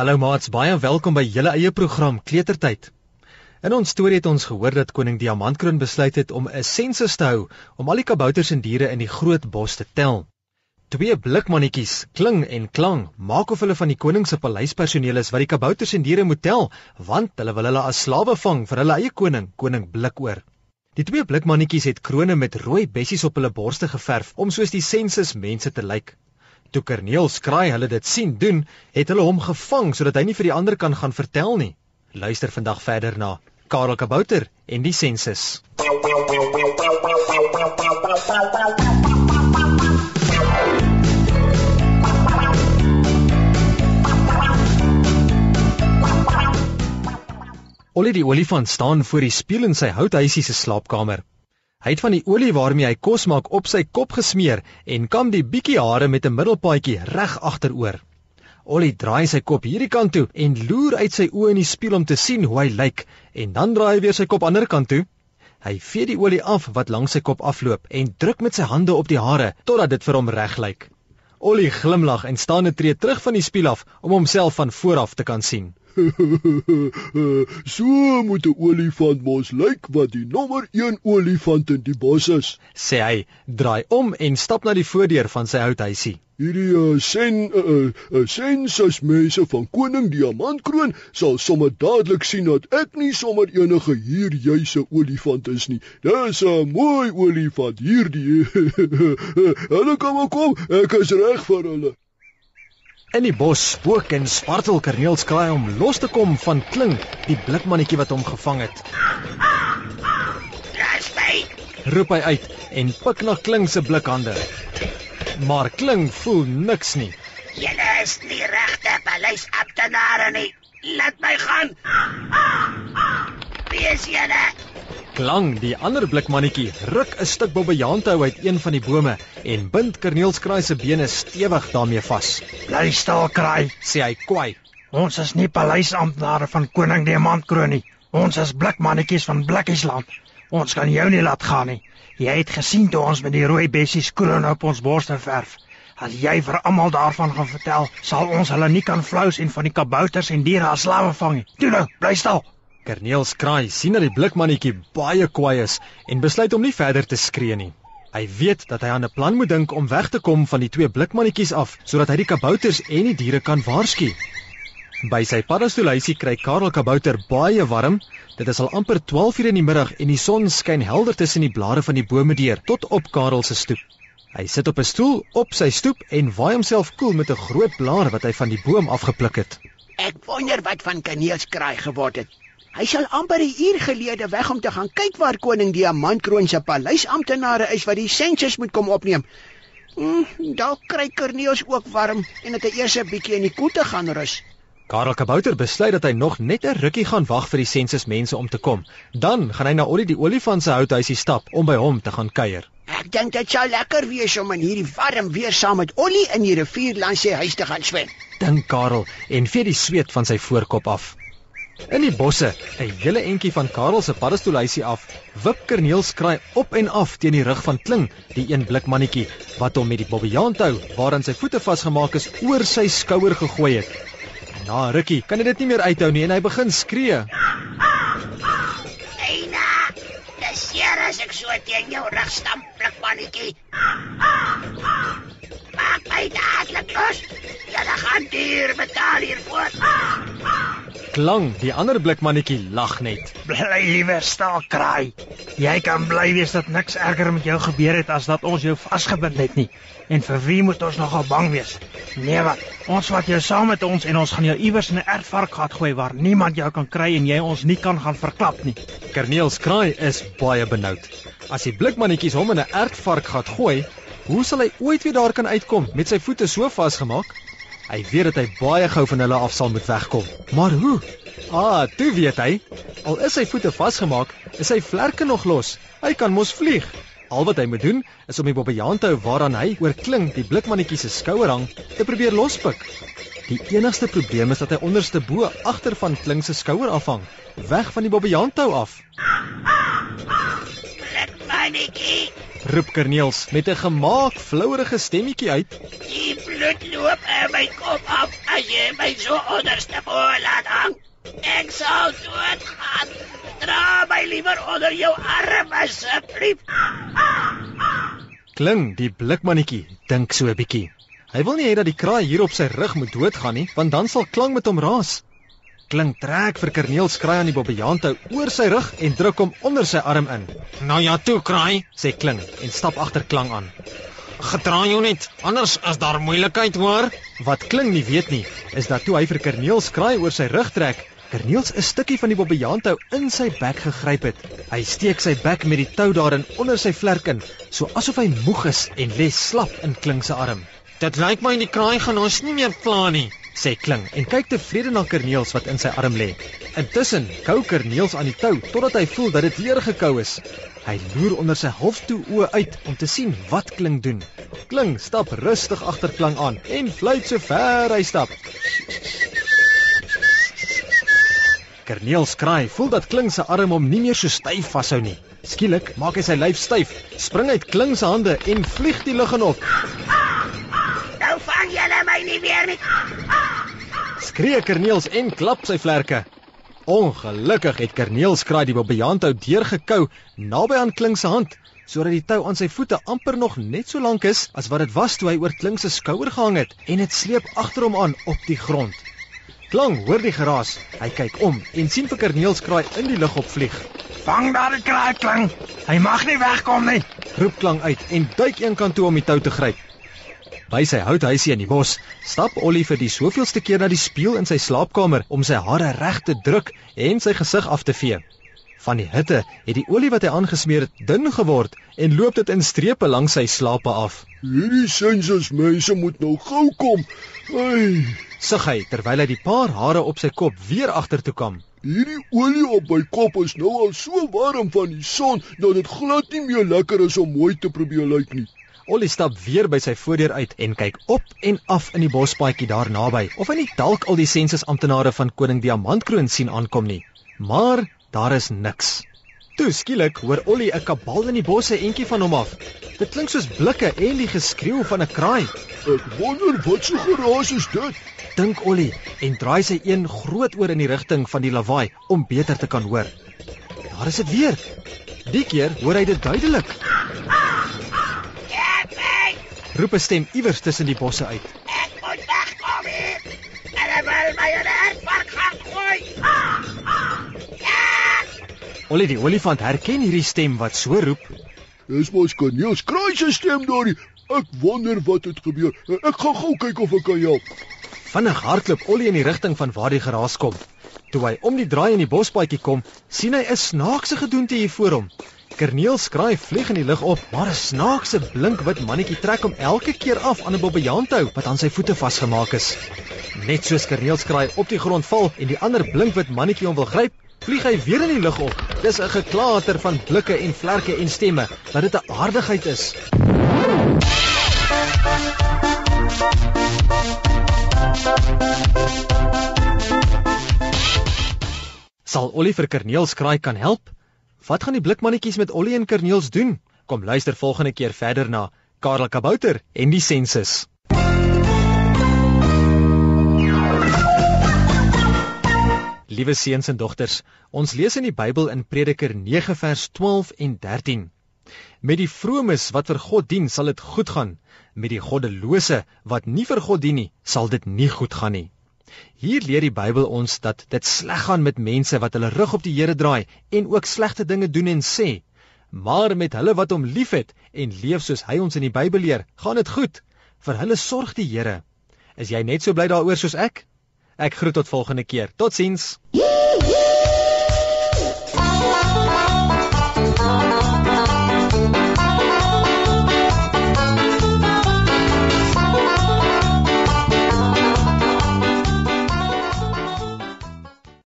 Hallo maats, baie welkom by julle eie program Kletertyd. In ons storie het ons gehoor dat koning Diamantkroon besluit het om 'n sensus te hou om al die kabouters en diere in die groot bos te tel. Twee blikmannetjies, Kling en Klang, maak of hulle van die koning se paleispersoneel is wat die kabouters en diere moet tel, want hulle wil hulle as slawe vang vir hulle eie koning, koning Blikoor. Die twee blikmannetjies het krones met rooi bessies op hulle borste geverf om soos die sensus mense te lyk. Toe Kerneel skraai hulle dit sien doen, het hulle hom gevang sodat hy nie vir die ander kan gaan vertel nie. Luister vandag verder na Karel Kabouter en die sensus. Ollie die olifant staan voor die spieël in sy houthuisie se slaapkamer. Hy het van die olie waarmee hy kos maak op sy kop gesmeer en kam die bietjie hare met 'n middelpaadjie reg agteroor. Ollie draai sy kop hierdie kant toe en loer uit sy oë in die spieël om te sien hoe hy lyk en dan draai hy weer sy kop ander kant toe. Hy vee die olie af wat langs sy kop afloop en druk met sy hande op die hare totdat dit vir hom reg lyk. Ollie glimlag en staan 'n tree terug van die spieël af om homself van voor af te kan sien. so moet 'n olifant mos lyk wat die nommer 1 olifant in die bos is, sê hy, draai om en stap na die voordeur van sy houthuisie. Hierdie uh, sen uh, uh, sensus mense van koning Diamantkroon sal sommer dadelik sien dat ek nie sommer enige hierjuise olifant is nie. Dis 'n mooi olifant hierdie. hulle kom kom, ek is reg vir hulle. In die bos spook en spartel kerneels kraai om los te kom van Kling, die blikmannetjie wat hom gevang het. Laat my! Roep hy uit en pik na Kling se blikhande. Maar Kling voel niks nie. Julle is nie regte paleisamptenare nie. Laat my gaan. Wie is julle? Klang, die ander blikmannetjie, ruk 'n stuk bobbejaan-tou uit een van die bome en bind Kerneelskraai se bene stewig daarmee vas. "Bly stil, kraai," sê hy kwaai. "Ons is nie paleisamptenare van koning Diamantkroon nie. Ons is blikmannetjies van Blikkiesland. Ons kan jou nie laat gaan nie. Jy het gesien toe ons met die rooi bessies kroon op ons borste verf. As jy vir almal daarvan gaan vertel, sal ons hulle nie kan flous en van die kabouters en diere as slawe vang nie. Toe nou, bly stil." Kerneel skraai, sien dat die blikmannetjie baie kwaai is en besluit om nie verder te skree nie. Hy weet dat hy aan 'n plan moet dink om weg te kom van die twee blikmannetjies af sodat hy die kabouters en die diere kan waarsku. By sy paddastoelhuisie kry Karel Kabouter baie warm. Dit is al amper 12:00 in die middag en die son skyn helder tussen die blare van die bome deur tot op Karel se stoep. Hy sit op 'n stoel op sy stoep en waai homself koel met 'n groot blaar wat hy van die boom afgepluk het. Ek wonder wat van kaneelskraai geword het. Hy sal amper 'n uur gelede weg om te gaan kyk waar koning Diamantkroon se paleisamptenare is wat die sensus moet kom opneem. Mm, dalk kry Corneels ook warm en het hy eers 'n bietjie in die koelte gaan rus. Karel Kabouter besluit dat hy nog net 'n rukkie gaan wag vir die sensus mense om te kom. Dan gaan hy na Ollie die olifant se houthuisie stap om by hom te gaan kuier. Ek dink dit sou lekker wees om in hierdie warm weer saam met Ollie in die rivier langs sy huis te gaan swem. Dink Karel en vee die sweet van sy voorkop af. In die bosse, 'n hele entjie van Karel se paddastoelhuisie af, wip Kerneelskraai op en af teen die rug van Kling, die een blikmannetjie wat hom met die bobbejaantou waaraan sy voete vasgemaak is, oor sy skouer gegooi het. Na rukkie kan hy dit nie meer uithou nie en hy begin skree. Eina, dis hier as ek so teen jou rug stamp, blikmannetjie. Maak my dadelik los. Jy gaan duur betaal hiervoor. Klang, die ander blikmannetjie lag net. Bly liewer stil, kraai. Jy kan bly wees dat niks erger met jou gebeur het as dat ons jou vasgebind het nie. En vir wie moet ons nogal bang wees? Nee wat, ons vat jou saam met ons en ons gaan jou iewers in 'n ertvarkgat gooi waar niemand jou kan kry en jy ons nie kan gaan verklap nie. Kerneels kraai is baie benoud. As die blikmannetjies hom in 'n ertvarkgat gooi, hoe sal hy ooit weer daar kan uitkom met sy voete so vasgemaak? Hy weet dat hy baie gou van hulle af sal moet wegkom. Maar hoe? Ah, toe weet hy. Al is sy voete vasgemaak, is sy vlerke nog los. Hy kan mos vlieg. Al wat hy moet doen is om die bobbejaan te hou waaraan hy oor klink die blikmannetjie se skouer hang te probeer lospik. Die enigste probleem is dat hy onderste bo agter van klink se skouer afhang, weg van die bobbejaan tou af. Blikmannetjie, roep Kerniels met 'n gemaak flouerige stemmetjie uit. Die bloed loop in my kop af as jy my so onderste bo laat hang. Ek sal doodgaan. Dra my liewer onder jou arm asseblief. Kling, die blikmannetjie, dink so 'n bietjie. Hy wil nie hê dat die kraai hier op sy rug moet doodgaan nie, want dan sal Klang met hom raas. Kling trek vir Kerniels kraai aan die bobbejaantou oor sy rug en druk hom onder sy arm in. Nou ja, toe kraai, sê Kling en stap agter Klang aan. gedra jou net, anders is daar moeilikheid, hoor. Wat Kling nie weet nie, is dat toe hy vir Kerniels kraai oor sy rug trek, Kerniels 'n stukkie van die bobbejaantou in sy bek gegryp het. Hy steek sy bek met die tou daarin onder sy vlerk in, so asof hy moeg is en lê slap in Kling se arm. Dit lyk my die kraai gaan ons nie meer pla nie. Sê Kling en kyk tevrede na Kerniels wat in sy arm lê. Intussen kou Kerniels aan die tou totdat hy voel dat dit leer gekou is. Hy loer onder sy halftoe oë uit om te sien wat Kling doen. Kling stap rustig agter Klang aan en fluit so ver hy stap. Kerniels kraai voel dat Kling se arm hom nie meer so styf vashou nie. Skielik maak hy sy lyf styf, spring uit Kling se hande en vlieg die lug in op. nie weer nie. Skree Kerniels en klap sy vlerke. Ongelukkig het Kerniels kraai die bobbejaantou deurgekou naby aan Kling se hand, sodat die tou aan sy voete amper nog net so lank is as wat dit was toe hy oor Kling se skouer gehang het en dit sleep agter hom aan op die grond. Klang hoor die geraas. Hy kyk om en sien vir Kerniels kraai in die lug opvlieg. Vang daar die kraai kling. Hy mag nie wegkom nie. Roep Klang uit en duik een kant toe om die tou te gryp. By sy houthuisie in die bos, stap Ollie vir die soveelste keer na die spieël in sy slaapkamer om sy hare reg te druk en sy gesig af te vee. Van die hitte het die olie wat hy aangesmeer het dun geword en loop dit in strepe langs sy slape af. Hierdie sensus mense moet nou gou kom. Ai, Sug hy terwyl hy die paar hare op sy kop weer agtertoe kam. hierdie olie op my kop is nou al so warm van die son dat dit glad nie meer lekker is om mooi te probeer lyk nie. Ollie stap weer by sy voordeur uit en kyk op en af in die bospaadjie daar naby of hy nie dalk al die sensusamptenare van koning Diamantkroon sien aankom nie. Maar daar is niks. Toe skielik hoor Ollie 'n kabal in die bosse entjie van hom af. Dit klink soos blikke en die geskreeu van 'n kraai. Ek wonder wat so geraas is dit. Dink Ollie en draai sy een groot oor in die rigting van die lawaai om beter te kan hoor. Daar is dit weer. Die keer hoor hy dit duidelik. Roep 'n stem iewers tussen die bosse uit. Ek moet wegkom hier. Hulle wil my in 'n erfpark gaan gooi. Ollie die olifant herken hierdie stem wat so roep. Dis mos Corneels kraai se stem daardie. Ek wonder wat het gebeur. Ek gaan gou kyk of ek kan help. Vinnig hardloop Ollie in die rigting van waar die geraas kom. Toe hy om die draai in die bospaadjie kom, sien hy 'n snaakse gedoente hier voor hom. Kerneel skraai vlieg in die lug op, maar 'n snaakse blink wit mannetjie trek hom elke keer af aan 'n bobbejaantou wat aan sy voete vasgemaak is. Net soos Kerneel skraai op die grond val en die ander blink wit mannetjie hom wil gryp, vlieg hy weer in die lug op. Dis 'n geklater van blikke en vlerke en stemme, dat dit 'n aardigheid is. Sal Ollie vir Kerneels kraai kan help? Wat gaan die blikmannetjies met Ollie en Kerneels doen? Kom luister volgende keer verder na Karel Kabouter en die sensus. Liewe seuns en dogters, ons lees in die Bybel in Prediker 9 vers 12 en 13. Met die vromes wat vir God dien, sal dit goed gaan. Met die goddelose wat nie vir God dien nie, sal dit nie goed gaan nie. Hier leer die Bybel ons dat dit sleg gaan met mense wat hulle rug op die Here draai en ook slegte dinge doen en sê. Maar met hulle wat hom liefhet en leef soos hy ons in die Bybel leer, gaan dit goed. Vir hulle sorg die Here. Is jy net so bly daaroor soos ek? Ek groet tot volgende keer. Totsiens.